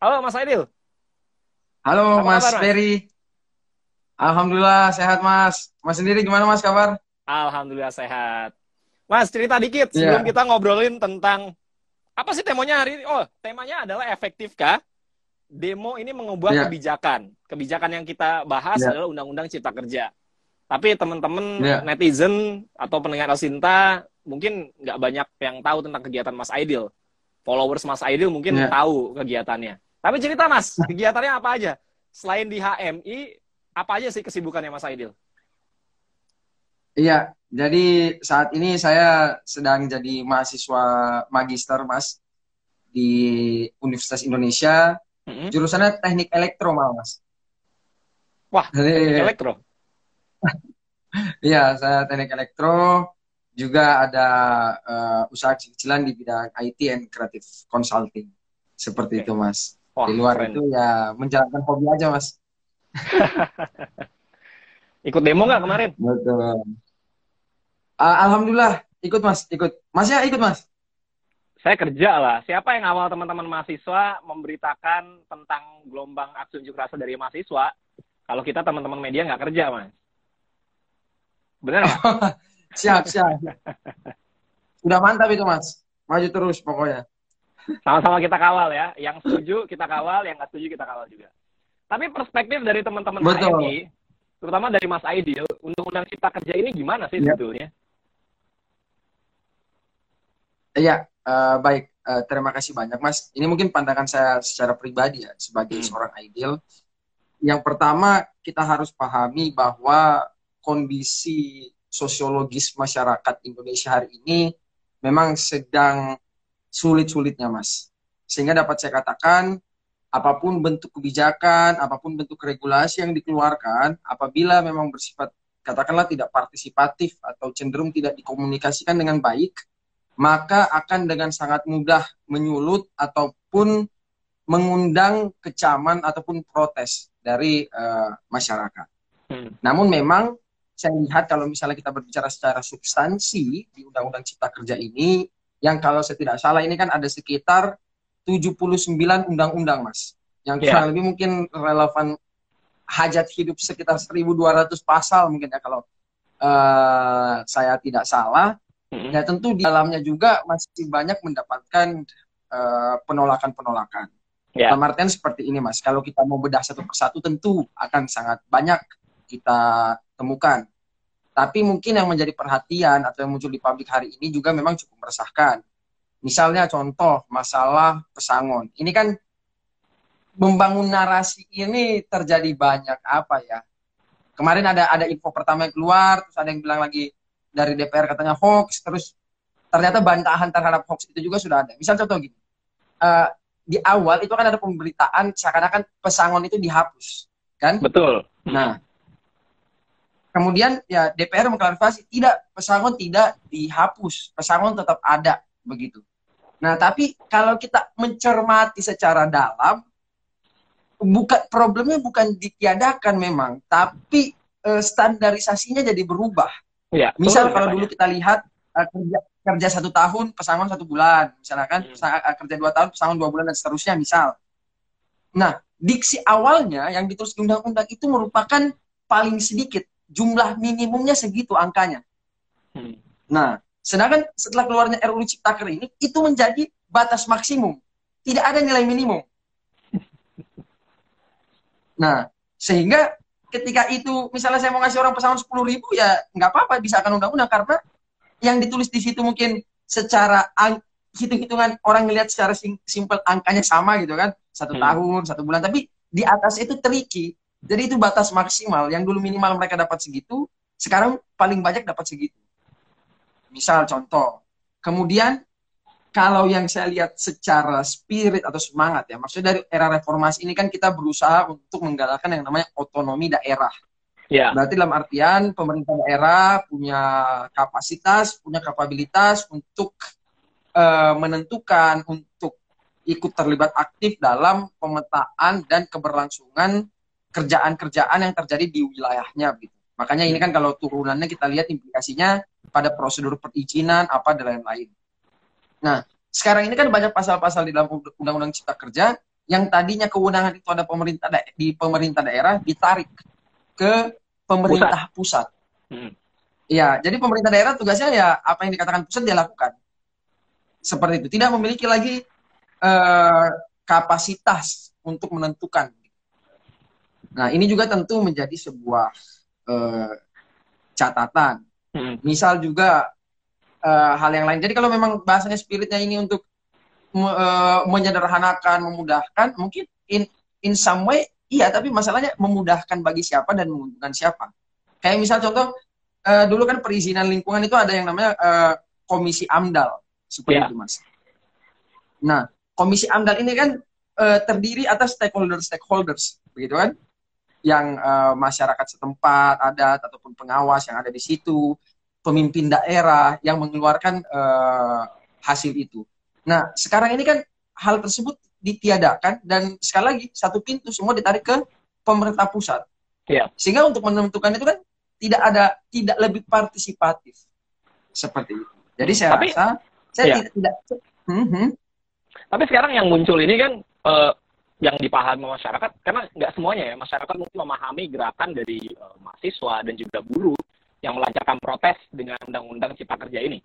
Halo Mas Aidil. Halo Apa Mas Ferry. Alhamdulillah sehat Mas. Mas sendiri gimana Mas kabar? Alhamdulillah sehat. Mas cerita dikit iya. sebelum yeah. kita ngobrolin tentang apa sih temanya hari ini? Oh, temanya adalah efektifkah demo ini mengubah yeah. kebijakan. Kebijakan yang kita bahas yeah. adalah Undang-Undang Cipta Kerja. Tapi teman-teman yeah. netizen atau pendengar Asinta mungkin nggak banyak yang tahu tentang kegiatan Mas Aidil. Followers Mas Aidil mungkin yeah. tahu kegiatannya. Tapi cerita Mas, kegiatannya apa aja? Selain di HMI, apa aja sih kesibukannya Mas Aidil? Iya, jadi saat ini saya sedang jadi mahasiswa magister Mas di Universitas Indonesia. Mm-hmm. Jurusannya teknik elektro malah Mas. Wah, jadi, elektro? Iya, saya teknik elektro. Juga ada uh, usaha kecil-kecilan di bidang IT and creative consulting. Seperti okay. itu Mas. Wah, di luar keren. itu ya menjalankan hobi aja mas. Ikut demo nggak kemarin? Betul. Uh, alhamdulillah ikut mas ikut. Mas ya ikut mas. Saya kerja lah. Siapa yang awal teman-teman mahasiswa memberitakan tentang gelombang aksi unjuk rasa dari mahasiswa? Kalau kita teman-teman media nggak kerja mas. Benar siap siap. Udah mantap itu mas. Maju terus pokoknya sama-sama kita kawal ya. Yang setuju kita kawal, yang nggak setuju kita kawal juga. Tapi perspektif dari teman-teman HMI, terutama dari Mas Aidil, undang-undang cipta kerja ini gimana sih ya. sebetulnya? Iya, uh, baik. Uh, terima kasih banyak, Mas. Ini mungkin pandangan saya secara pribadi ya, sebagai hmm. seorang Aidil. Yang pertama, kita harus pahami bahwa kondisi sosiologis masyarakat Indonesia hari ini memang sedang sulit-sulitnya, Mas. Sehingga dapat saya katakan, apa pun bentuk kebijakan, apa pun bentuk regulasi yang dikeluarkan, apabila memang bersifat katakanlah tidak partisipatif atau cenderung tidak dikomunikasikan dengan baik, maka akan dengan sangat mudah menyulut ataupun mengundang kecaman ataupun protes dari uh, masyarakat. Hmm. Namun memang saya lihat kalau misalnya kita berbicara secara substansi di Undang-Undang Cipta Kerja ini, yang kalau saya tidak salah ini kan ada sekitar 79 undang-undang, Mas. Yang yeah. kurang lebih mungkin relevan hajat hidup sekitar 1200 pasal mungkin ya kalau uh, saya tidak salah. Mm-hmm. Ya tentu di dalamnya juga masih banyak mendapatkan uh, penolakan-penolakan. Yeah. Dalam artian seperti ini, Mas. Kalau kita mau bedah satu persatu tentu akan sangat banyak kita temukan. Tapi mungkin yang menjadi perhatian atau yang muncul di publik hari ini juga memang cukup meresahkan. Misalnya contoh masalah pesangon. Ini kan membangun narasi ini terjadi banyak apa ya? Kemarin ada ada info pertama yang keluar, terus ada yang bilang lagi dari DPR katanya hoax, terus ternyata bantahan terhadap hoax itu juga sudah ada. Misal contoh gini, uh, di awal itu kan ada pemberitaan seakan-akan pesangon itu dihapus, kan? Betul. Nah, Kemudian ya DPR mengklarifikasi tidak pesangon tidak dihapus, pesangon tetap ada begitu. Nah, tapi kalau kita mencermati secara dalam bukan problemnya bukan ditiadakan memang, tapi e, standarisasinya jadi berubah. Ya, Misal kalau dulu kita lihat e, kerja kerja satu tahun, pesangon satu bulan, misalkan hmm. kerja dua tahun, pesangon dua bulan dan seterusnya, misal. Nah, diksi awalnya yang ditulis di undang-undang itu merupakan paling sedikit jumlah minimumnya segitu angkanya. Hmm. Nah, sedangkan setelah keluarnya RUU Ciptaker ini, itu menjadi batas maksimum. Tidak ada nilai minimum. Nah, sehingga ketika itu, misalnya saya mau ngasih orang pesangon 10 ribu, ya nggak apa-apa, bisa akan undang-undang. Karena yang ditulis di situ mungkin secara hitung-hitungan orang melihat secara simpel angkanya sama gitu kan. Satu hmm. tahun, satu bulan. Tapi di atas itu tricky jadi itu batas maksimal. Yang dulu minimal mereka dapat segitu, sekarang paling banyak dapat segitu. Misal contoh. Kemudian kalau yang saya lihat secara spirit atau semangat ya, maksudnya dari era reformasi ini kan kita berusaha untuk menggalakkan yang namanya otonomi daerah. Ya. Berarti dalam artian pemerintah daerah punya kapasitas, punya kapabilitas untuk uh, menentukan, untuk ikut terlibat aktif dalam pemetaan dan keberlangsungan kerjaan-kerjaan yang terjadi di wilayahnya gitu. Makanya ini kan kalau turunannya kita lihat implikasinya pada prosedur perizinan apa dan lain-lain. Nah, sekarang ini kan banyak pasal-pasal di dalam Undang-Undang Cipta Kerja yang tadinya kewenangan itu ada pemerintah di pemerintah daerah ditarik ke pemerintah pusat. pusat. Hmm. Ya, jadi pemerintah daerah tugasnya ya apa yang dikatakan pusat dia lakukan. Seperti itu, tidak memiliki lagi uh, kapasitas untuk menentukan. Nah, ini juga tentu menjadi sebuah uh, catatan. Hmm. Misal juga uh, hal yang lain. Jadi kalau memang bahasanya spiritnya ini untuk uh, menyederhanakan, memudahkan, mungkin in in some way iya, tapi masalahnya memudahkan bagi siapa dan menguntungkan siapa. Kayak misal contoh uh, dulu kan perizinan lingkungan itu ada yang namanya uh, komisi AMDAL seperti yeah. itu mas. Nah komisi AMDAL ini kan uh, terdiri atas stakeholders stakeholders begitu kan, yang uh, masyarakat setempat, adat ataupun pengawas yang ada di situ, pemimpin daerah yang mengeluarkan uh, hasil itu. Nah, sekarang ini kan hal tersebut ditiadakan dan sekali lagi satu pintu semua ditarik ke pemerintah pusat. Yeah. Sehingga untuk menentukan itu kan tidak ada tidak lebih partisipatif seperti itu. Jadi saya Tapi, rasa saya yeah. tidak tidak. Hmm, hmm. Tapi sekarang yang muncul ini kan uh, yang dipahami masyarakat karena nggak semuanya ya masyarakat mungkin memahami gerakan dari uh, mahasiswa dan juga buruh yang melancarkan protes dengan undang-undang cipta kerja ini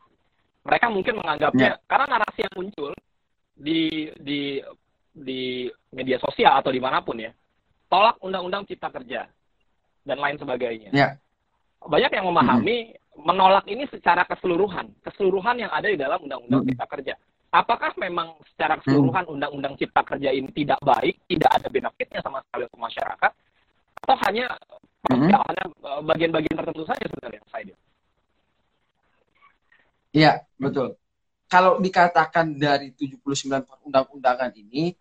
mereka mungkin menganggapnya yeah. karena narasi yang muncul di di di media sosial atau di mana pun ya tolak undang-undang cipta kerja dan lain sebagainya yeah. banyak yang memahami mm-hmm. menolak ini secara keseluruhan keseluruhan yang ada di dalam undang-undang mm-hmm. cipta kerja apakah memang secara keseluruhan mm-hmm. undang-undang cipta kerja ini tidak baik tidak ada benefitnya sama sekali untuk masyarakat atau hanya mm-hmm. ya, hanya eh, bagian-bagian tertentu saja sebenarnya saya Iya, betul. Kalau dikatakan dari 79 undang-undangan ini,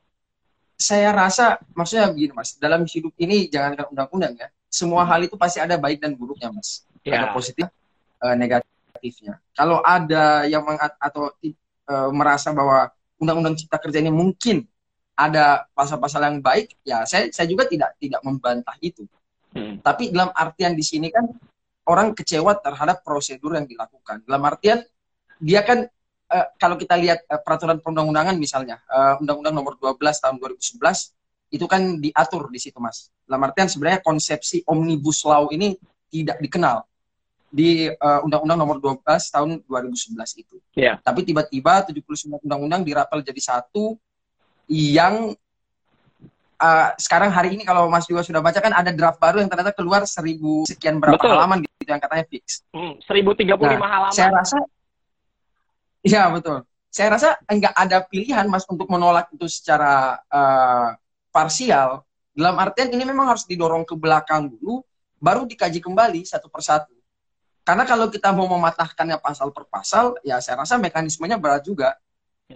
saya rasa, maksudnya begini mas, dalam hidup ini jangankan undang-undang ya, semua hal itu pasti ada baik dan buruknya mas. Ya. Ada positif, uh, negatifnya. Kalau ada yang meng atau uh, merasa bahwa undang-undang cipta kerja ini mungkin ada pasal-pasal yang baik, ya saya saya juga tidak tidak membantah itu. Hmm. Tapi dalam artian di sini kan orang kecewa terhadap prosedur yang dilakukan. Dalam artian dia kan uh, kalau kita lihat uh, peraturan perundang-undangan misalnya uh, Undang-Undang Nomor 12 tahun 2011 itu kan diatur di situ Mas. Dalam artian sebenarnya konsepsi omnibus law ini tidak dikenal di Undang-Undang uh, Nomor 12 tahun 2011 itu. Yeah. Tapi tiba-tiba 79 undang-undang dirapel jadi satu yang uh, sekarang hari ini kalau Mas juga sudah baca kan ada draft baru yang ternyata keluar seribu sekian berapa Betul. halaman gitu yang katanya fix. Hmm, 1035 nah, halaman. Saya rasa Iya betul. Saya rasa enggak ada pilihan mas untuk menolak itu secara uh, parsial. Dalam artian ini memang harus didorong ke belakang dulu, baru dikaji kembali satu persatu. Karena kalau kita mau mematahkannya pasal per pasal, ya saya rasa mekanismenya berat juga.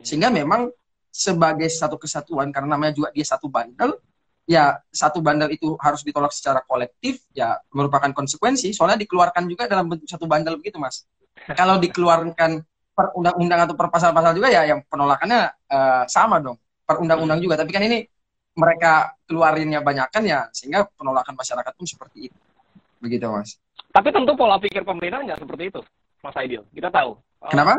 Sehingga memang sebagai satu kesatuan, karena namanya juga dia satu bandel, ya satu bandel itu harus ditolak secara kolektif, ya merupakan konsekuensi. Soalnya dikeluarkan juga dalam bentuk satu bandel begitu, Mas. Kalau dikeluarkan per undang-undang atau per pasal-pasal juga ya yang penolakannya uh, sama dong per undang-undang juga tapi kan ini mereka keluarinnya banyak kan ya sehingga penolakan masyarakat pun seperti itu begitu mas tapi tentu pola pikir pemerintah nggak seperti itu mas Aidil kita tahu eh, kenapa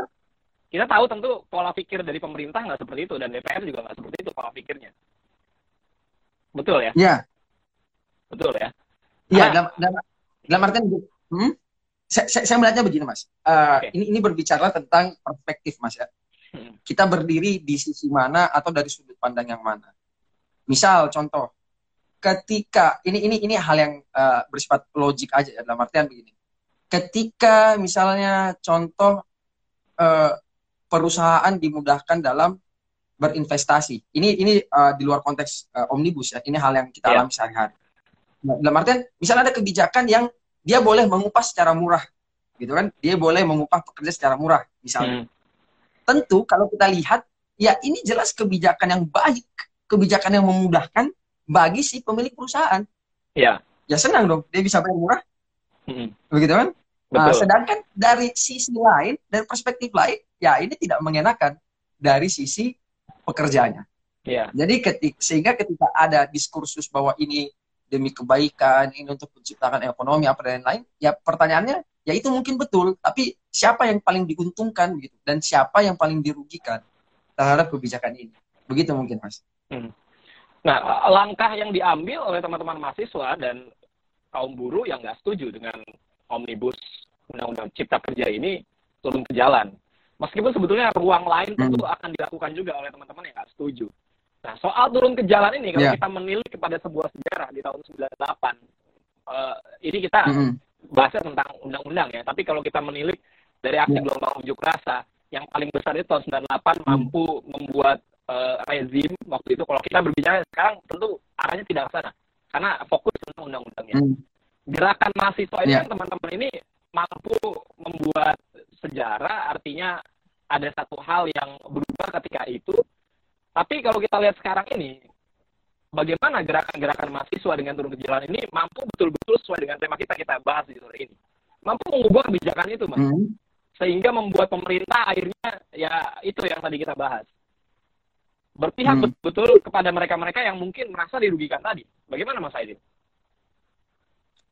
kita tahu tentu pola pikir dari pemerintah nggak seperti itu dan DPR juga nggak seperti itu pola pikirnya betul ya iya betul ya iya dalam, dalam, dalam artian hmm? saya, saya, saya melihatnya begini mas. Uh, okay. Ini ini berbicara tentang perspektif mas ya. Hmm. Kita berdiri di sisi mana atau dari sudut pandang yang mana. Misal contoh, ketika ini ini ini hal yang uh, bersifat logik aja ya dalam artian begini. Ketika misalnya contoh uh, perusahaan dimudahkan dalam berinvestasi. Ini ini uh, di luar konteks uh, omnibus ya. Ini hal yang kita yeah. alami sehari-hari. Nah, dalam artian misalnya ada kebijakan yang dia boleh mengupah secara murah gitu kan dia boleh mengupah pekerja secara murah misalnya hmm. tentu kalau kita lihat ya ini jelas kebijakan yang baik kebijakan yang memudahkan bagi si pemilik perusahaan ya ya senang dong dia bisa bayar murah hmm. begitu kan Nah, sedangkan dari sisi lain dari perspektif lain ya ini tidak mengenakan dari sisi pekerjanya ya. jadi ketik sehingga ketika ada diskursus bahwa ini demi kebaikan, ini untuk menciptakan ekonomi apa dan lain, ya pertanyaannya ya itu mungkin betul, tapi siapa yang paling diuntungkan gitu dan siapa yang paling dirugikan terhadap kebijakan ini? Begitu mungkin, Mas. Hmm. Nah, langkah yang diambil oleh teman-teman mahasiswa dan kaum buruh yang nggak setuju dengan omnibus undang-undang cipta kerja ini turun ke jalan. Meskipun sebetulnya ruang lain tentu hmm. akan dilakukan juga oleh teman-teman yang nggak setuju. Nah, soal turun ke jalan ini, kalau yeah. kita menilik kepada sebuah sejarah di tahun 98, uh, eh, ini kita mm bahasnya tentang undang-undang ya. Tapi kalau kita menilik dari aksi yeah. gelombang unjuk rasa, yang paling besar itu tahun 98 mm. mampu membuat uh, rezim waktu itu. Kalau kita berbicara sekarang, tentu arahnya tidak ke sana. Karena fokus tentang undang-undangnya. Mm. Gerakan mahasiswa ini, yeah. teman-teman ini mampu membuat sejarah, artinya ada satu hal yang berubah ketika itu tapi kalau kita lihat sekarang ini, bagaimana gerakan-gerakan mahasiswa dengan turun ke jalan ini mampu betul-betul sesuai dengan tema kita kita bahas di sore ini. Mampu mengubah kebijakan itu, Mas. Hmm. Sehingga membuat pemerintah akhirnya ya itu yang tadi kita bahas. Berpihak hmm. betul kepada mereka-mereka yang mungkin merasa dirugikan tadi. Bagaimana Mas Aidin?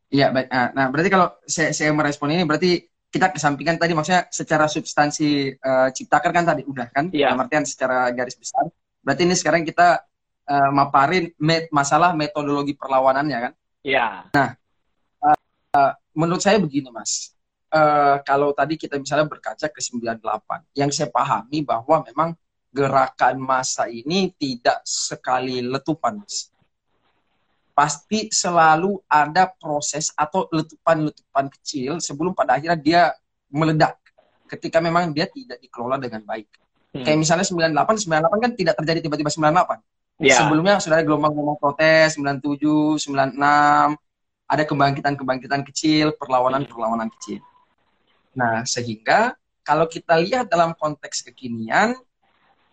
Iya, baik. Ah, nah, berarti kalau saya, saya merespon ini berarti kita kesampingkan tadi maksudnya secara substansi uh, ciptaker kan tadi udah kan? Iya. Dalam artian secara garis besar Berarti ini sekarang kita uh, maparin met masalah metodologi perlawanannya kan? Iya. Nah, uh, uh, menurut saya begini mas, uh, kalau tadi kita misalnya berkaca ke 98, yang saya pahami bahwa memang gerakan massa ini tidak sekali letupan mas. Pasti selalu ada proses atau letupan-letupan kecil sebelum pada akhirnya dia meledak ketika memang dia tidak dikelola dengan baik. Hmm. Kayak misalnya 98, 98 kan tidak terjadi tiba-tiba 98. Yeah. Sebelumnya sudah ada gelombang-gelombang protes, 97, 96, ada kebangkitan-kebangkitan kecil, perlawanan-perlawanan kecil. Nah, sehingga kalau kita lihat dalam konteks kekinian,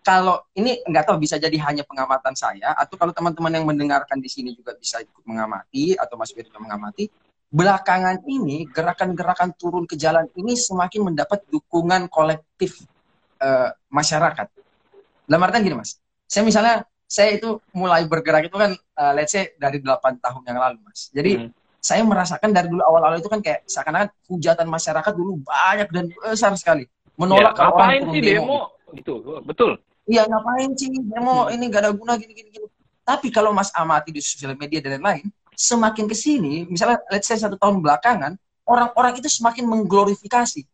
kalau ini nggak tahu bisa jadi hanya pengamatan saya, atau kalau teman-teman yang mendengarkan di sini juga bisa ikut mengamati, atau Mas Firman mengamati, belakangan ini gerakan-gerakan turun ke jalan ini semakin mendapat dukungan kolektif uh, masyarakat. Dalam artian gini mas, saya misalnya saya itu mulai bergerak itu kan uh, let's say dari 8 tahun yang lalu mas. Jadi hmm. saya merasakan dari dulu awal-awal itu kan kayak seakan-akan hujatan masyarakat dulu banyak dan besar sekali menolak ya, ngapain sih demo, demo gitu. Betul. Iya ngapain sih demo hmm. ini gak ada guna gini gini gini. Tapi kalau Mas amati di sosial media dan lain-lain, semakin ke sini, misalnya let's say satu tahun belakangan, orang-orang itu semakin mengglorifikasi.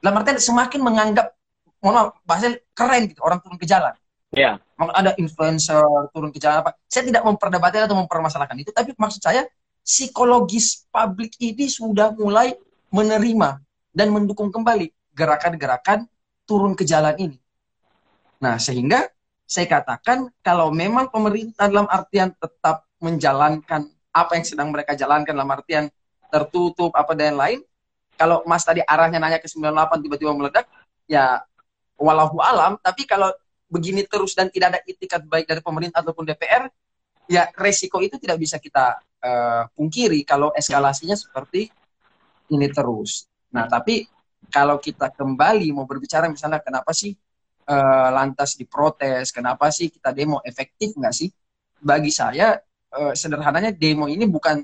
Dalam artian semakin menganggap mohon maaf bahasanya keren gitu orang turun ke jalan Iya. Yeah. ada influencer turun ke jalan apa saya tidak memperdebatkan atau mempermasalahkan itu tapi maksud saya psikologis publik ini sudah mulai menerima dan mendukung kembali gerakan-gerakan turun ke jalan ini nah sehingga saya katakan kalau memang pemerintah dalam artian tetap menjalankan apa yang sedang mereka jalankan dalam artian tertutup apa dan lain kalau Mas tadi arahnya nanya ke 98 tiba-tiba meledak ya walau alam. Tapi kalau begini terus dan tidak ada itikat baik dari pemerintah ataupun DPR ya resiko itu tidak bisa kita uh, pungkiri kalau eskalasinya seperti ini terus. Nah tapi kalau kita kembali mau berbicara misalnya kenapa sih uh, lantas diprotes kenapa sih kita demo efektif nggak sih bagi saya uh, sederhananya demo ini bukan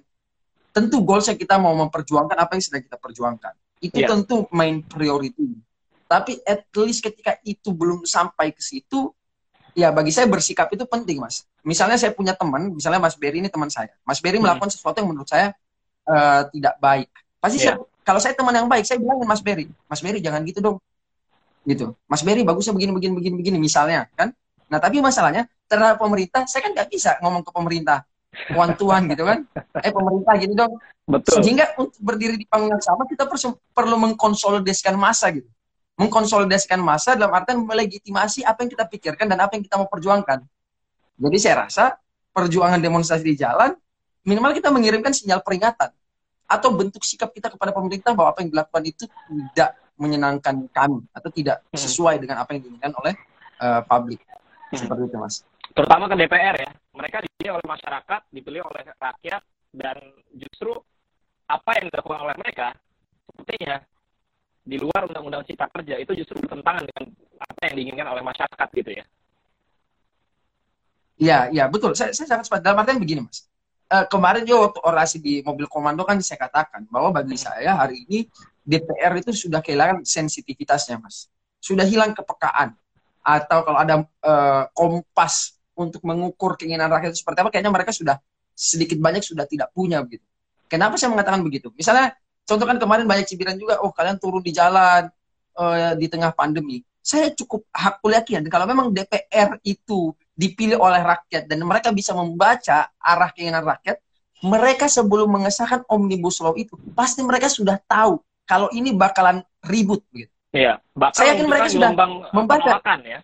tentu goalsnya kita mau memperjuangkan apa yang sedang kita perjuangkan itu yeah. tentu main priority tapi at least ketika itu belum sampai ke situ, ya bagi saya bersikap itu penting, Mas. Misalnya saya punya teman, misalnya Mas Berry ini teman saya. Mas Berry hmm. melakukan sesuatu yang menurut saya uh, tidak baik. Pasti yeah. saya, kalau saya teman yang baik, saya bilang Mas Berry, Mas Berry jangan gitu dong. Gitu. Mas Berry bagusnya begini, begini, begini, begini, misalnya, kan? Nah, tapi masalahnya, terhadap pemerintah, saya kan nggak bisa ngomong ke pemerintah one to one gitu kan eh pemerintah gitu dong Betul. sehingga untuk berdiri di panggung yang sama kita perlu mengkonsolidasikan masa gitu mengkonsolidasikan masa dalam artian melegitimasi apa yang kita pikirkan dan apa yang kita mau perjuangkan. Jadi saya rasa perjuangan demonstrasi di jalan minimal kita mengirimkan sinyal peringatan atau bentuk sikap kita kepada pemerintah bahwa apa yang dilakukan itu tidak menyenangkan kami atau tidak hmm. sesuai dengan apa yang diinginkan oleh uh, publik. Hmm. Seperti itu, Mas. Terutama ke DPR ya. Mereka dipilih oleh masyarakat, dipilih oleh rakyat dan justru apa yang dilakukan oleh mereka sepertinya di luar undang-undang cipta kerja itu justru bertentangan dengan apa yang diinginkan oleh masyarakat gitu ya. Iya, iya betul. Saya, saya sangat sepakat. Dalam artian begini, Mas. Uh, kemarin juga waktu orasi di mobil komando kan saya katakan bahwa bagi hmm. saya hari ini DPR itu sudah kehilangan sensitivitasnya, Mas. Sudah hilang kepekaan. Atau kalau ada uh, kompas untuk mengukur keinginan rakyat itu seperti apa, kayaknya mereka sudah sedikit banyak sudah tidak punya begitu. Kenapa saya mengatakan begitu? Misalnya, contoh kan kemarin banyak cibiran juga, oh kalian turun di jalan uh, di tengah pandemi. Saya cukup hakul yakin, kalau memang DPR itu dipilih oleh rakyat dan mereka bisa membaca arah keinginan rakyat, mereka sebelum mengesahkan omnibus law itu pasti mereka sudah tahu kalau ini bakalan ribut gitu. Iya, bakal saya yakin mereka sudah membaca. Ya?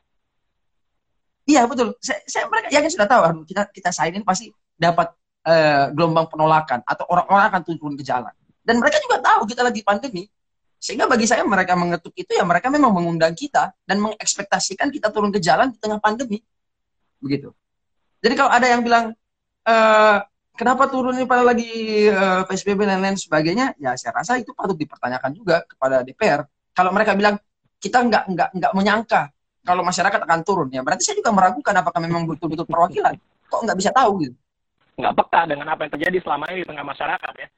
Iya betul. Saya, saya mereka yakin sudah tahu kita kita sainin pasti dapat uh, gelombang penolakan atau orang-orang akan turun ke jalan. Dan mereka juga tahu kita lagi pandemi. Sehingga bagi saya mereka mengetuk itu ya mereka memang mengundang kita dan mengekspektasikan kita turun ke jalan di tengah pandemi. Begitu. Jadi kalau ada yang bilang uh, kenapa turun ini pada lagi uh, eh, PSBB dan lain sebagainya, ya saya rasa itu patut dipertanyakan juga kepada DPR. Kalau mereka bilang kita nggak nggak nggak menyangka kalau masyarakat akan turun, ya berarti saya juga meragukan apakah memang betul-betul perwakilan. Kok nggak bisa tahu gitu? Nggak peka dengan apa yang terjadi selama ini di tengah masyarakat ya.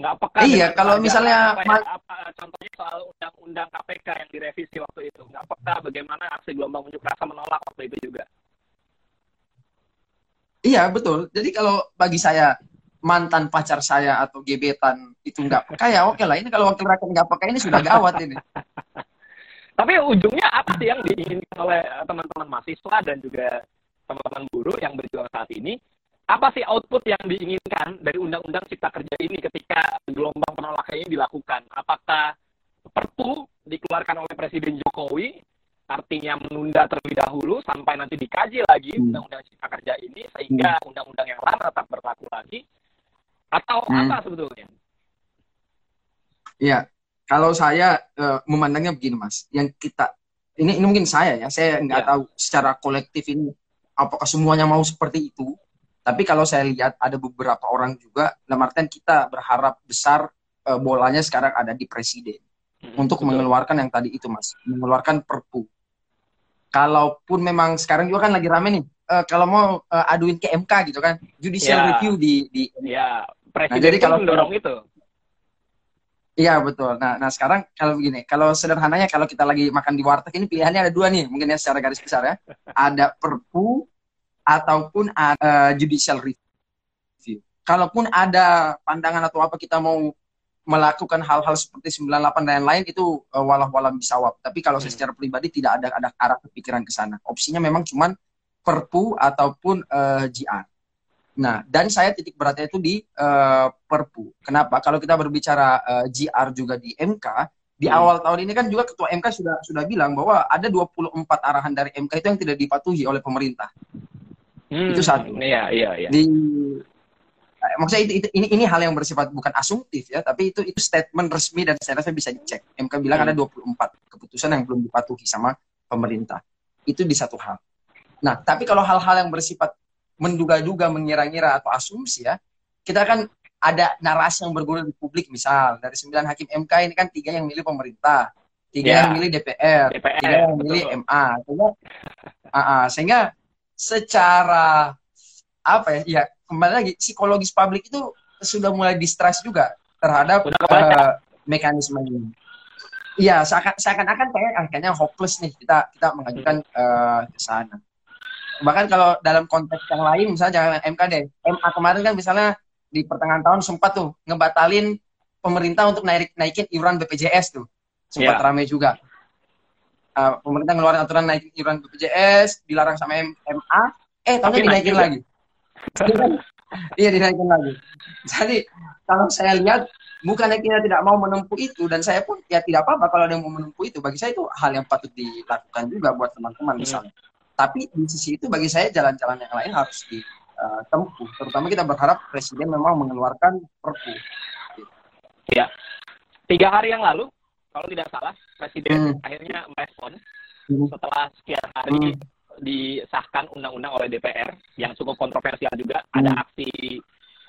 Nggak peka. Iya, kalau misalnya apa, ya, apa, contohnya soal undang-undang KPK yang direvisi waktu itu, nggak peka bagaimana aksi gelombang unjuk rasa menolak waktu itu juga. Iya betul. Jadi kalau bagi saya mantan pacar saya atau gebetan itu nggak peka ya oke lah. Ini kalau wakil rakyat nggak peka ini sudah gawat ini. Tapi ujungnya apa sih yang diinginkan oleh teman-teman mahasiswa dan juga teman-teman buruh yang berjuang saat ini? Apa sih output yang diinginkan dari Undang-Undang Cipta Kerja ini ketika gelombang penolakan ini dilakukan? Apakah Perpu dikeluarkan oleh Presiden Jokowi artinya menunda terlebih dahulu sampai nanti dikaji lagi hmm. undang-undang cipta kerja ini sehingga hmm. undang-undang yang lama tetap berlaku lagi atau hmm. apa sebetulnya? Iya, kalau saya uh, memandangnya begini mas, yang kita ini ini mungkin saya ya, saya nggak ya. tahu secara kolektif ini apakah semuanya mau seperti itu. Tapi kalau saya lihat ada beberapa orang juga, dalam artian kita berharap besar uh, bolanya sekarang ada di presiden hmm, untuk betul. mengeluarkan yang tadi itu mas, mengeluarkan perpu kalaupun memang sekarang juga kan lagi rame nih uh, kalau mau uh, aduin ke MK gitu kan judicial yeah. review di di ya presiden nah, jadi kalau mendorong itu Iya betul. Nah, nah sekarang kalau begini, kalau sederhananya kalau kita lagi makan di warteg ini pilihannya ada dua nih, mungkin ya secara garis besar ya. Ada perpu ataupun ada uh, judicial review. Kalaupun ada pandangan atau apa kita mau melakukan hal-hal seperti 98 dan lain-lain itu uh, walau-walau bisawab. Tapi kalau hmm. secara pribadi tidak ada ada arah kepikiran ke sana. Opsinya memang cuma Perpu ataupun uh, eh, GR. Nah, dan saya titik beratnya itu di uh, Perpu. Kenapa? Kalau kita berbicara uh, GR juga di MK, di hmm. awal tahun ini kan juga ketua MK sudah sudah bilang bahwa ada 24 arahan dari MK itu yang tidak dipatuhi oleh pemerintah. Hmm, itu satu. Iya, iya, iya. Di Eh, maksudnya itu, itu ini ini hal yang bersifat bukan asumtif ya, tapi itu itu statement resmi dan saya rasa bisa dicek. MK bilang hmm. ada 24 keputusan yang belum dipatuhi sama pemerintah. Itu di satu hal. Nah, tapi kalau hal-hal yang bersifat menduga-duga, mengira-ngira atau asumsi ya, kita kan ada narasi yang bergulir di publik misal dari sembilan hakim MK ini kan tiga yang milih pemerintah, tiga yeah. yang milih DPR, DPR tiga yang betul. milih MA. Sehingga, uh, uh, sehingga secara apa ya, ya kembali lagi psikologis publik itu sudah mulai distress juga terhadap uh, mekanisme ini. Iya, seakan, seakan-akan kayak ah, kayaknya hopeless nih kita kita mengajukan uh, ke sana. Bahkan kalau dalam konteks yang lain, misalnya jangan MKD, MA kemarin kan misalnya di pertengahan tahun sempat tuh ngebatalin pemerintah untuk naik naikin iuran BPJS tuh, sempat yeah. ramai juga. Uh, pemerintah ngeluarin aturan naikin iuran BPJS, dilarang sama MA, eh tapi dinaikin lagi. Iya dinaikkan lagi. Jadi kalau saya lihat bukannya kita tidak mau menempuh itu dan saya pun ya tidak apa-apa kalau ada yang mau menempuh itu bagi saya itu hal yang patut dilakukan juga buat teman-teman hmm. misalnya. Tapi di sisi itu bagi saya jalan-jalan yang lain harus ditempuh. Uh, Terutama kita berharap presiden memang mengeluarkan perpu. Ya, tiga hari yang lalu kalau tidak salah presiden hmm. akhirnya merespon hmm. setelah sekian hari hmm disahkan undang-undang oleh DPR yang cukup kontroversial juga. Hmm. Ada aksi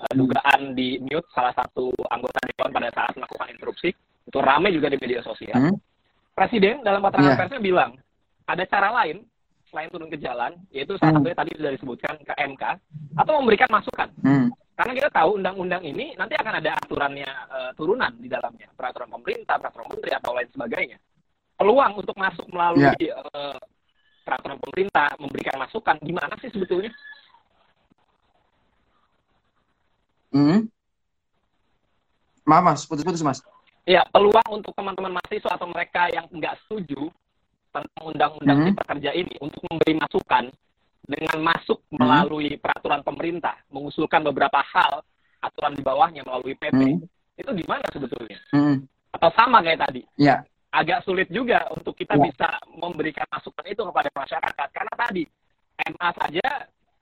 uh, dugaan di mute salah satu anggota dewan pada saat melakukan interupsi. Itu ramai juga di media sosial. Hmm. Presiden dalam keterangan yeah. persnya bilang ada cara lain selain turun ke jalan, yaitu salah hmm. satunya tadi sudah disebutkan ke MK atau memberikan masukan. Hmm. Karena kita tahu undang-undang ini nanti akan ada aturannya uh, turunan di dalamnya, peraturan pemerintah, peraturan menteri atau lain sebagainya. Peluang untuk masuk melalui yeah. Ya. uh, peraturan pemerintah, memberikan masukan, gimana sih sebetulnya? Hmm. Maaf mas, putus-putus mas. Ya, peluang untuk teman-teman mahasiswa atau mereka yang nggak setuju tentang undang-undang hmm. cipta kerja ini untuk memberi masukan dengan masuk hmm. melalui peraturan pemerintah, mengusulkan beberapa hal aturan di bawahnya melalui PP, hmm. itu gimana sebetulnya? Hmm. Atau sama kayak tadi? Ya. Agak sulit juga untuk kita ya. bisa memberikan masukan itu kepada masyarakat karena tadi MA saja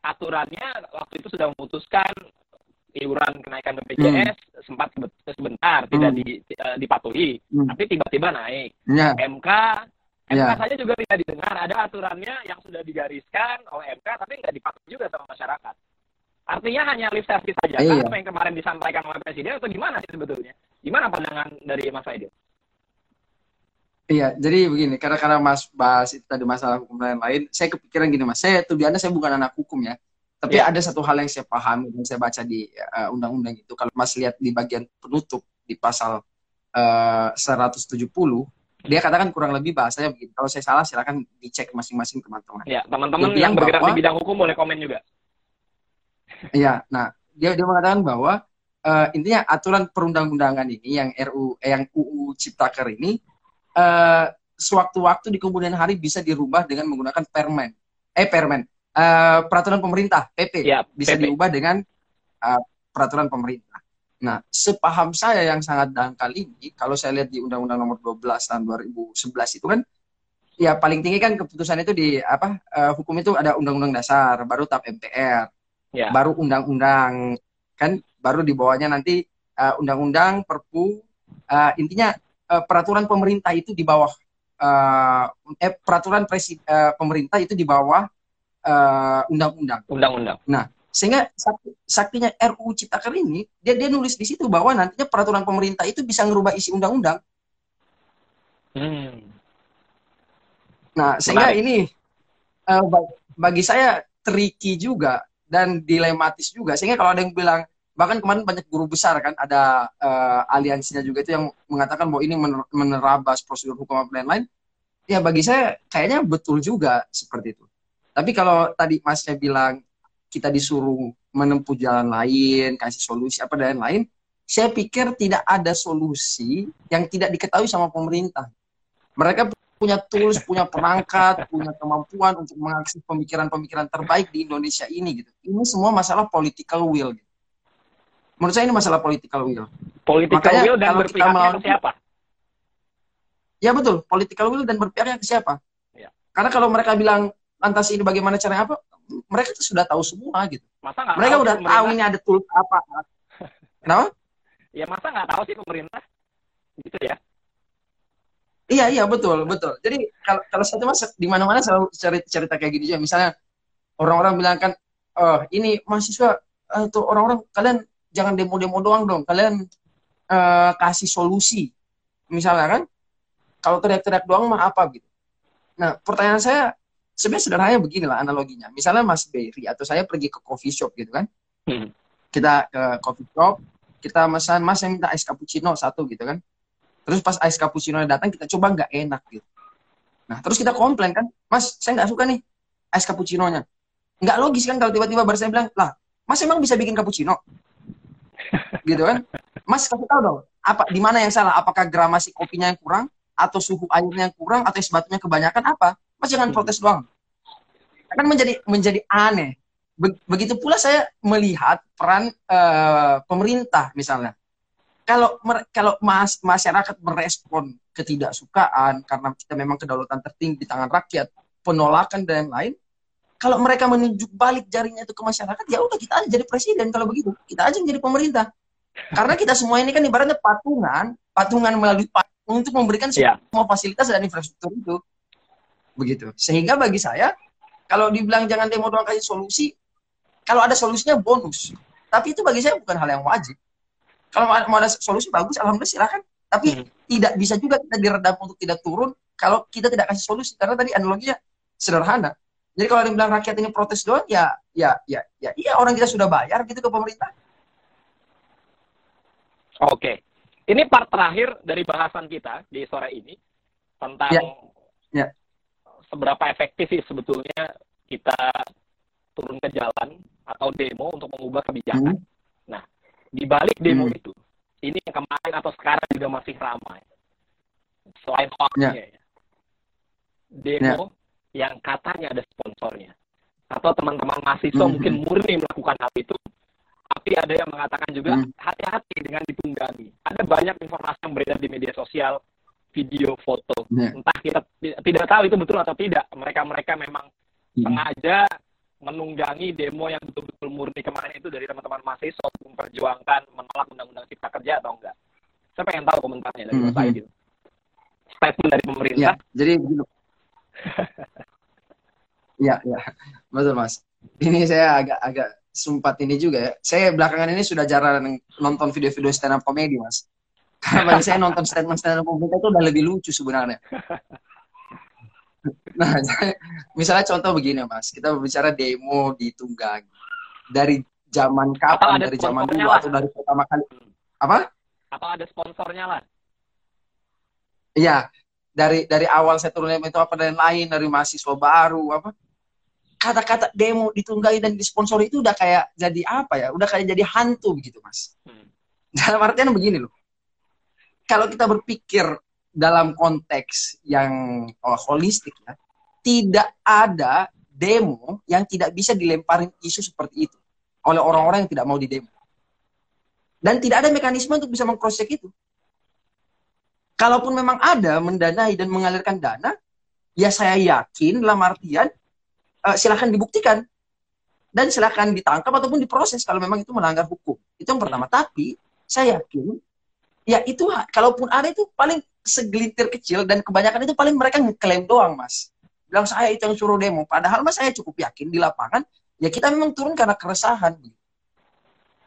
aturannya waktu itu sudah memutuskan iuran kenaikan BPJS hmm. sempat sebentar hmm. tidak di, uh, dipatuhi, hmm. tapi tiba-tiba naik. Ya. MK MK ya. saja juga tidak didengar. Ada aturannya yang sudah digariskan oleh MK, tapi nggak dipatuhi juga sama masyarakat. Artinya hanya lip service saja. Iya. Apa yang kemarin disampaikan oleh Presiden atau gimana sih sebetulnya? Gimana pandangan dari Mas Aidil? Iya, jadi begini, karena karena Mas bahas itu tadi masalah hukum dan lain-lain, saya kepikiran gini Mas, saya tuh biasa saya bukan anak hukum ya, tapi ya. ada satu hal yang saya pahami dan saya baca di uh, undang-undang itu. Kalau Mas lihat di bagian penutup di pasal uh, 170, dia katakan kurang lebih bahasanya begitu. Kalau saya salah silakan dicek masing-masing teman-teman. Ya, teman-teman yang bergerak bahwa, di bidang hukum boleh komen juga. Iya, nah dia dia mengatakan bahwa uh, intinya aturan perundang-undangan ini yang RU eh, yang UU Ciptaker ini uh, sewaktu-waktu di kemudian hari bisa dirubah dengan menggunakan permen. Eh permen uh, peraturan pemerintah PP ya, bisa PP. diubah dengan uh, peraturan pemerintah. Nah, sepaham saya yang sangat dangkal ini, kalau saya lihat di Undang-Undang Nomor 12 tahun 2011 itu kan, ya paling tinggi kan keputusan itu di apa uh, hukum itu ada Undang-Undang Dasar, baru TAP MPR, ya. baru Undang-Undang kan, baru di bawahnya nanti uh, Undang-Undang Perpu, uh, intinya uh, peraturan pemerintah itu di bawah uh, eh, peraturan presiden uh, pemerintah itu di bawah Eh, undang-undang. Uh, undang-undang. Nah, sehingga saktinya RUU Ciptaker ini dia dia nulis di situ bahwa nantinya peraturan pemerintah itu bisa ngerubah isi undang-undang. Hmm. Nah, sehingga Menarik. ini uh, bagi saya tricky juga dan dilematis juga. Sehingga kalau ada yang bilang bahkan kemarin banyak guru besar kan ada uh, aliansinya juga itu yang mengatakan bahwa ini menerabas prosedur hukum dan lain-lain. Ya bagi saya kayaknya betul juga seperti itu. Tapi kalau tadi Masnya bilang kita disuruh menempuh jalan lain, kasih solusi apa dan lain, saya pikir tidak ada solusi yang tidak diketahui sama pemerintah. Mereka punya tools, punya perangkat, punya kemampuan untuk mengakses pemikiran-pemikiran terbaik di Indonesia ini gitu. Ini semua masalah political will. Gitu. Menurut saya ini masalah political will. Political Makanya, will dan kalau berpihaknya ke siapa? Ya betul, political will dan berpihaknya ke siapa? Ya. Karena kalau mereka bilang lantas ini bagaimana caranya? Apa? Mereka tuh sudah tahu semua gitu. Masa gak mereka tahu udah tahu ini ada tool apa. Kenapa? Ya masa nggak tahu sih pemerintah? Gitu ya. Iya iya betul betul. Jadi kalau kalau satu mas di mana mana selalu cerita, cerita kayak gini juga. Misalnya orang-orang bilang kan oh ini mahasiswa atau orang-orang kalian jangan demo-demo doang dong kalian uh, kasih solusi misalnya kan kalau teriak-teriak doang mah apa gitu nah pertanyaan saya sebenarnya sederhananya beginilah analoginya. Misalnya Mas Berry atau saya pergi ke coffee shop gitu kan. Hmm. Kita ke coffee shop, kita pesan Mas yang minta es cappuccino satu gitu kan. Terus pas es cappuccino datang kita coba nggak enak gitu. Nah terus kita komplain kan, Mas saya nggak suka nih es cappuccino-nya. Nggak logis kan kalau tiba-tiba baru saya bilang, lah Mas emang bisa bikin cappuccino? Gitu kan. Mas kasih tahu dong, apa di mana yang salah? Apakah gramasi kopinya yang kurang? Atau suhu airnya yang kurang? Atau es batunya kebanyakan? Apa? Mas jangan protes doang. Akan menjadi menjadi aneh. Begitu pula saya melihat peran uh, pemerintah misalnya. Kalau kalau mas, masyarakat merespon ketidaksukaan karena kita memang kedaulatan tertinggi di tangan rakyat, penolakan dan lain-lain, kalau mereka menunjuk balik jarinya itu ke masyarakat, ya udah kita aja jadi presiden kalau begitu. Kita aja menjadi pemerintah. Karena kita semua ini kan ibaratnya patungan, patungan melalui untuk memberikan yeah. semua fasilitas dan infrastruktur itu begitu. Sehingga bagi saya kalau dibilang jangan demo doang kasih solusi, kalau ada solusinya bonus. Tapi itu bagi saya bukan hal yang wajib. Kalau mau ada solusi bagus, alhamdulillah silakan. Tapi hmm. tidak bisa juga kita diredam untuk tidak turun kalau kita tidak kasih solusi. Karena tadi analoginya sederhana. Jadi kalau ada bilang rakyat ini protes doang, ya, ya, ya, ya, iya orang kita sudah bayar gitu ke pemerintah. Oke, ini part terakhir dari bahasan kita di sore ini tentang ya. Ya seberapa efektif sih sebetulnya kita turun ke jalan atau demo untuk mengubah kebijakan. Hmm. Nah, di balik demo hmm. itu, ini yang kemarin atau sekarang juga masih ramai. Selain hoaxnya, yeah. ya. demo yeah. Yang katanya ada sponsornya. Atau teman-teman mahasiswa hmm. mungkin murni melakukan hal itu, tapi ada yang mengatakan juga hmm. hati-hati dengan ditunggangi. Ada banyak informasi yang beredar di media sosial, video, foto. Yeah. Entah kita tidak tahu itu betul atau tidak. Mereka-mereka memang hmm. sengaja menunggangi demo yang betul-betul murni kemarin itu dari teman-teman mahasiswa untuk memperjuangkan menolak undang-undang cipta kerja atau enggak? Saya pengen tahu komentarnya dari Mas Aidil. Hmm. Statement dari pemerintah. Ya, jadi gitu. ya, ya, betul Mas. Ini saya agak-agak sempat ini juga ya. Saya belakangan ini sudah jarang nonton video-video stand up komedi Mas. Karena bagi saya nonton statement stand up komedi itu udah lebih lucu sebenarnya. Nah, misalnya contoh begini mas, kita berbicara demo di Tunggang dari zaman kapan, dari zaman dulu lah. atau dari pertama kali apa? Apa ada sponsornya lah? Iya, dari dari awal saya turun itu apa dan lain dari mahasiswa baru apa? Kata-kata demo ditunggangi dan disponsori itu udah kayak jadi apa ya? Udah kayak jadi hantu begitu mas. Hmm. Dalam artian begini loh. Kalau kita berpikir dalam konteks yang oh, holistik ya, tidak ada demo yang tidak bisa dilemparin isu seperti itu oleh orang-orang yang tidak mau didemo. Dan tidak ada mekanisme untuk bisa mengcross check itu. Kalaupun memang ada mendanai dan mengalirkan dana, ya saya yakin dalam artian uh, silahkan dibuktikan dan silahkan ditangkap ataupun diproses kalau memang itu melanggar hukum. Itu yang pertama. Tapi saya yakin ya itu kalaupun ada itu paling segelintir kecil dan kebanyakan itu paling mereka ngeklaim doang mas bilang saya itu yang suruh demo padahal mas saya cukup yakin di lapangan ya kita memang turun karena keresahan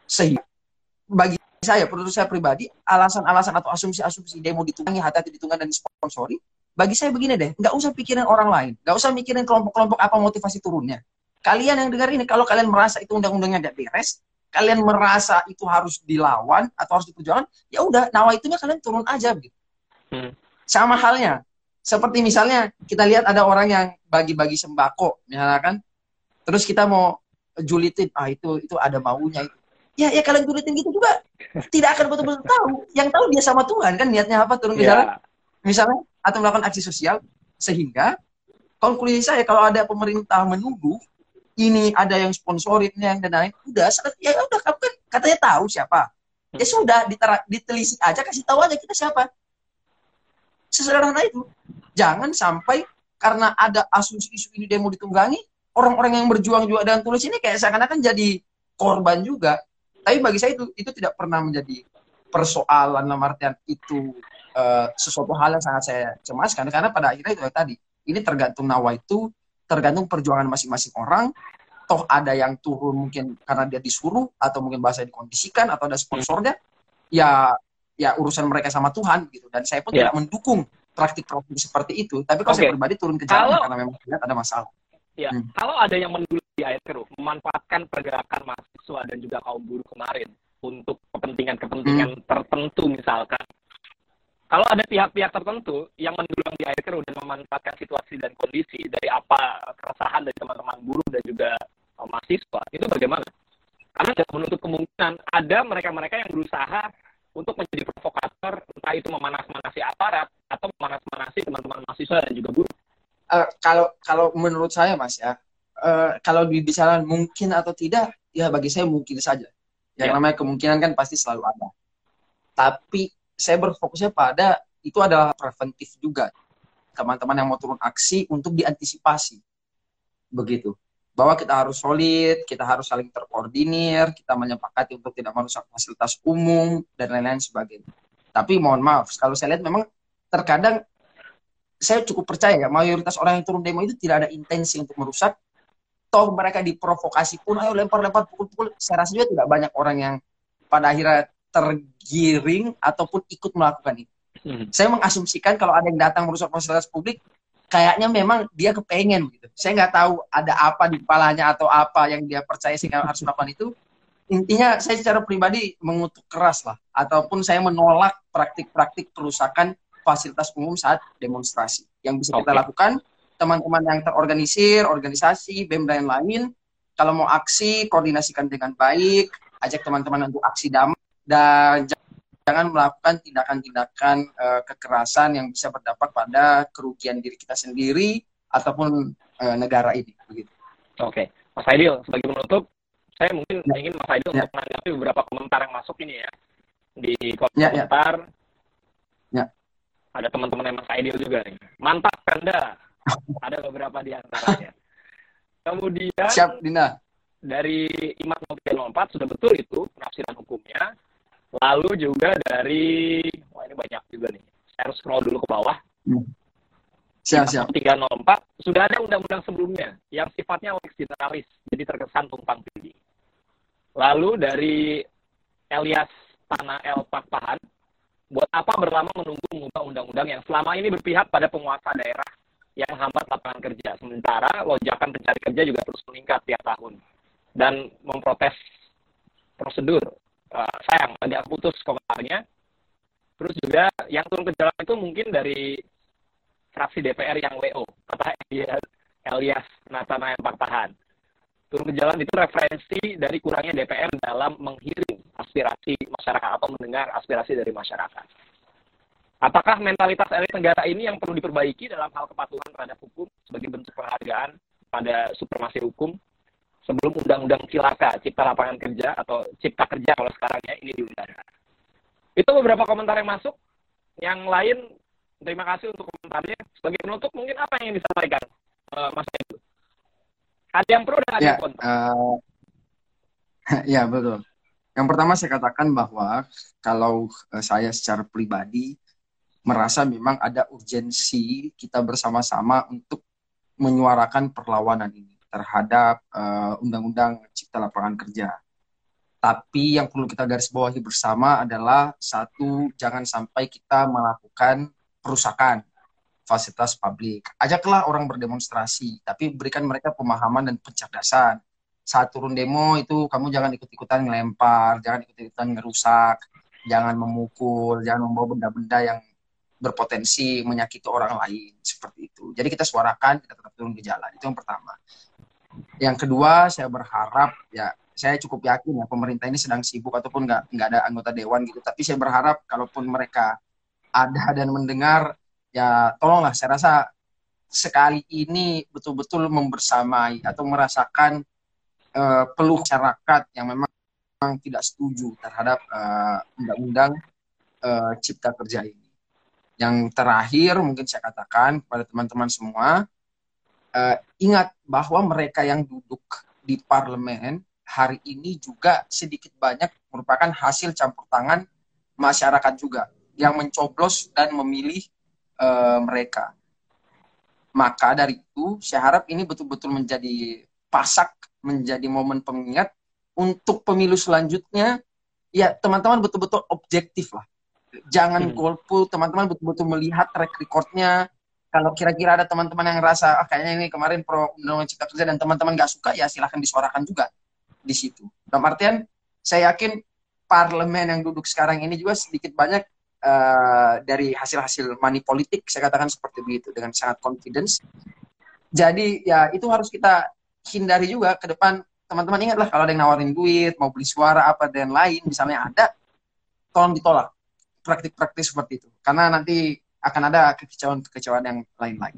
sehingga bagi saya menurut saya pribadi alasan-alasan atau asumsi-asumsi demo ditunggangi hati-hati ditunggang dan disponsori bagi saya begini deh nggak usah pikirin orang lain nggak usah mikirin kelompok-kelompok apa motivasi turunnya kalian yang dengar ini kalau kalian merasa itu undang-undangnya nggak beres kalian merasa itu harus dilawan atau harus diperjuangkan ya udah nawa itu kalian turun aja gitu Hmm. Sama halnya, seperti misalnya kita lihat ada orang yang bagi-bagi sembako, misalnya kan, terus kita mau julitin, ah itu itu ada maunya itu. Ya, ya kalian julitin gitu juga tidak akan betul-betul tahu. Yang tahu dia sama Tuhan kan niatnya apa turun ke yeah. jalan, misalnya atau melakukan aksi sosial, sehingga konklusi saya kalau ada pemerintah menunggu ini ada yang sponsorin yang dan lain udah ya udah kamu kan katanya tahu siapa ya sudah ditelisik aja kasih tahu aja kita siapa Sesederhana itu. Jangan sampai karena ada asumsi isu ini demo ditunggangi, orang-orang yang berjuang juga dengan tulis ini kayak seakan-akan jadi korban juga. Tapi bagi saya itu itu tidak pernah menjadi persoalan dalam artian itu uh, sesuatu hal yang sangat saya cemaskan karena pada akhirnya itu tadi ini tergantung nawa itu tergantung perjuangan masing-masing orang toh ada yang turun mungkin karena dia disuruh atau mungkin bahasa dikondisikan atau ada sponsornya ya ya urusan mereka sama Tuhan gitu dan saya pun yeah. tidak mendukung praktik-praktik seperti itu tapi kalau okay. saya pribadi turun ke jalan kalau, karena memang tidak ada masalah ya hmm. kalau ada yang mendulang di air keruh memanfaatkan pergerakan mahasiswa dan juga kaum buruh kemarin untuk kepentingan-kepentingan hmm. tertentu misalkan kalau ada pihak-pihak tertentu yang mendulang di air keruh dan memanfaatkan situasi dan kondisi dari apa keresahan dari teman-teman buruh dan juga mahasiswa itu bagaimana karena tidak menutup kemungkinan ada mereka-mereka yang berusaha untuk menjadi provokator, entah itu memanas-manasi aparat atau memanas-manasi teman-teman mahasiswa dan juga guru? Uh, kalau kalau menurut saya mas ya, uh, kalau dibicara mungkin atau tidak, ya bagi saya mungkin saja. Yang yeah. namanya kemungkinan kan pasti selalu ada. Tapi saya berfokusnya pada itu adalah preventif juga. Teman-teman yang mau turun aksi untuk diantisipasi. Begitu bahwa kita harus solid, kita harus saling terkoordinir, kita menyepakati untuk tidak merusak fasilitas umum dan lain-lain sebagainya. Tapi mohon maaf, kalau saya lihat memang terkadang saya cukup percaya ya mayoritas orang yang turun demo itu tidak ada intensi untuk merusak. Toh mereka diprovokasi pun, ayo lempar-lempar, pukul-pukul. Saya rasa juga tidak banyak orang yang pada akhirnya tergiring ataupun ikut melakukan itu. Hmm. Saya mengasumsikan kalau ada yang datang merusak fasilitas publik, kayaknya memang dia kepengen gitu. Saya nggak tahu ada apa di kepalanya atau apa yang dia percaya sehingga harus melakukan itu. Intinya saya secara pribadi mengutuk keras lah, ataupun saya menolak praktik-praktik perusakan fasilitas umum saat demonstrasi. Yang bisa kita lakukan, teman-teman yang terorganisir, organisasi, BEM dan lain, kalau mau aksi, koordinasikan dengan baik, ajak teman-teman untuk aksi damai, dan jangan melakukan tindakan-tindakan uh, kekerasan yang bisa berdampak pada kerugian diri kita sendiri ataupun uh, negara ini. Begitu. Oke, Mas Aidil, sebagai penutup, saya mungkin ya. ingin Mas Aidil ya. untuk menanggapi beberapa komentar yang masuk ini ya di komentar. Ya, ya. ya. Ada teman-teman yang Mas Aidil juga nih. Mantap Kanda. Ada beberapa di antaranya. Kemudian Siap, Dina. Dari Imat 04 sudah betul itu penafsiran hukumnya. Lalu juga dari wah ini banyak juga nih. Saya harus scroll dulu ke bawah. Hmm. Siap, siap. 304 sudah ada undang-undang sebelumnya yang sifatnya lex generalis, jadi terkesan tumpang tindih. Lalu dari Elias Tanah El Pakpahan, buat apa berlama menunggu mengubah undang-undang yang selama ini berpihak pada penguasa daerah yang hambat lapangan kerja. Sementara lonjakan pencari kerja juga terus meningkat tiap tahun. Dan memprotes prosedur. Uh, sayang, agak putus komentarnya. Terus juga yang turun ke jalan itu mungkin dari fraksi DPR yang WO, kata Elias Nathanael Paktahan. Turun ke jalan itu referensi dari kurangnya DPR dalam menghiring aspirasi masyarakat atau mendengar aspirasi dari masyarakat. Apakah mentalitas elit negara ini yang perlu diperbaiki dalam hal kepatuhan terhadap hukum sebagai bentuk penghargaan pada supremasi hukum sebelum undang-undang cilaka cipta lapangan kerja atau cipta kerja kalau sekarang ya ini diundangkan. Itu beberapa komentar yang masuk. Yang lain terima kasih untuk komentarnya. Sebagai penutup mungkin apa yang disampaikan uh, Mas Edu? Ada yang pro dan ada ya, yang kontra. Uh, ya betul. Yang pertama saya katakan bahwa kalau uh, saya secara pribadi merasa memang ada urgensi kita bersama-sama untuk menyuarakan perlawanan ini terhadap undang-undang uh, Cipta Lapangan Kerja. Tapi yang perlu kita garis bawahi bersama adalah satu, jangan sampai kita melakukan perusakan fasilitas publik. Ajaklah orang berdemonstrasi, tapi berikan mereka pemahaman dan pencerdasan. Saat turun demo itu kamu jangan ikut-ikutan ngelempar, jangan ikut-ikutan ngerusak, jangan memukul, jangan membawa benda-benda yang berpotensi menyakiti orang lain seperti itu. Jadi kita suarakan, kita tetap turun ke jalan. Itu yang pertama. Yang kedua, saya berharap ya saya cukup yakin ya pemerintah ini sedang sibuk ataupun nggak nggak ada anggota dewan gitu. Tapi saya berharap kalaupun mereka ada dan mendengar ya tolonglah saya rasa sekali ini betul-betul membersamai atau merasakan uh, peluh masyarakat yang memang, tidak setuju terhadap uh, undang-undang uh, cipta kerja ini. Yang terakhir mungkin saya katakan kepada teman-teman semua uh, ingat bahwa mereka yang duduk di parlemen hari ini juga sedikit banyak merupakan hasil campur tangan masyarakat juga yang mencoblos dan memilih uh, mereka. Maka dari itu, saya harap ini betul-betul menjadi pasak, menjadi momen pengingat untuk pemilu selanjutnya. Ya, teman-teman betul-betul objektif lah. Jangan hmm. golput, teman-teman betul-betul melihat track recordnya. Kalau kira-kira ada teman-teman yang rasa, ah, kayaknya ini kemarin pro undang cipta kerja dan teman-teman nggak suka, ya silahkan disuarakan juga di situ. Dalam artian, saya yakin parlemen yang duduk sekarang ini juga sedikit banyak uh, dari hasil-hasil money politik saya katakan seperti begitu dengan sangat confidence jadi ya itu harus kita hindari juga ke depan teman-teman ingatlah kalau ada yang nawarin duit mau beli suara apa dan lain misalnya ada tolong ditolak praktik-praktik seperti itu karena nanti akan ada kekecewaan-kekecewaan yang lain-lain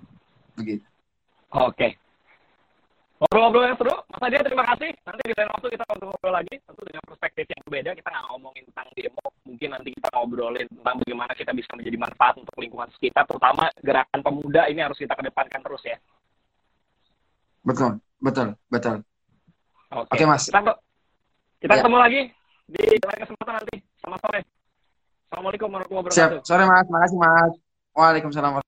begitu oke okay. Ngobrol-ngobrol yang seru, Mas Nadia terima kasih. Nanti di lain waktu kita ngobrol lagi, tentu dengan perspektif yang berbeda. Kita nggak ngomongin tentang demo, mungkin nanti kita ngobrolin tentang bagaimana kita bisa menjadi manfaat untuk lingkungan sekitar, terutama gerakan pemuda ini harus kita kedepankan terus ya. Betul, betul, betul. Oke, Oke Mas. Kita, kita ya. ketemu lagi di lain kesempatan nanti. Selamat sore. Assalamualaikum warahmatullahi wabarakatuh. Siap. Sore Mas, makasih Mas. Waalaikumsalam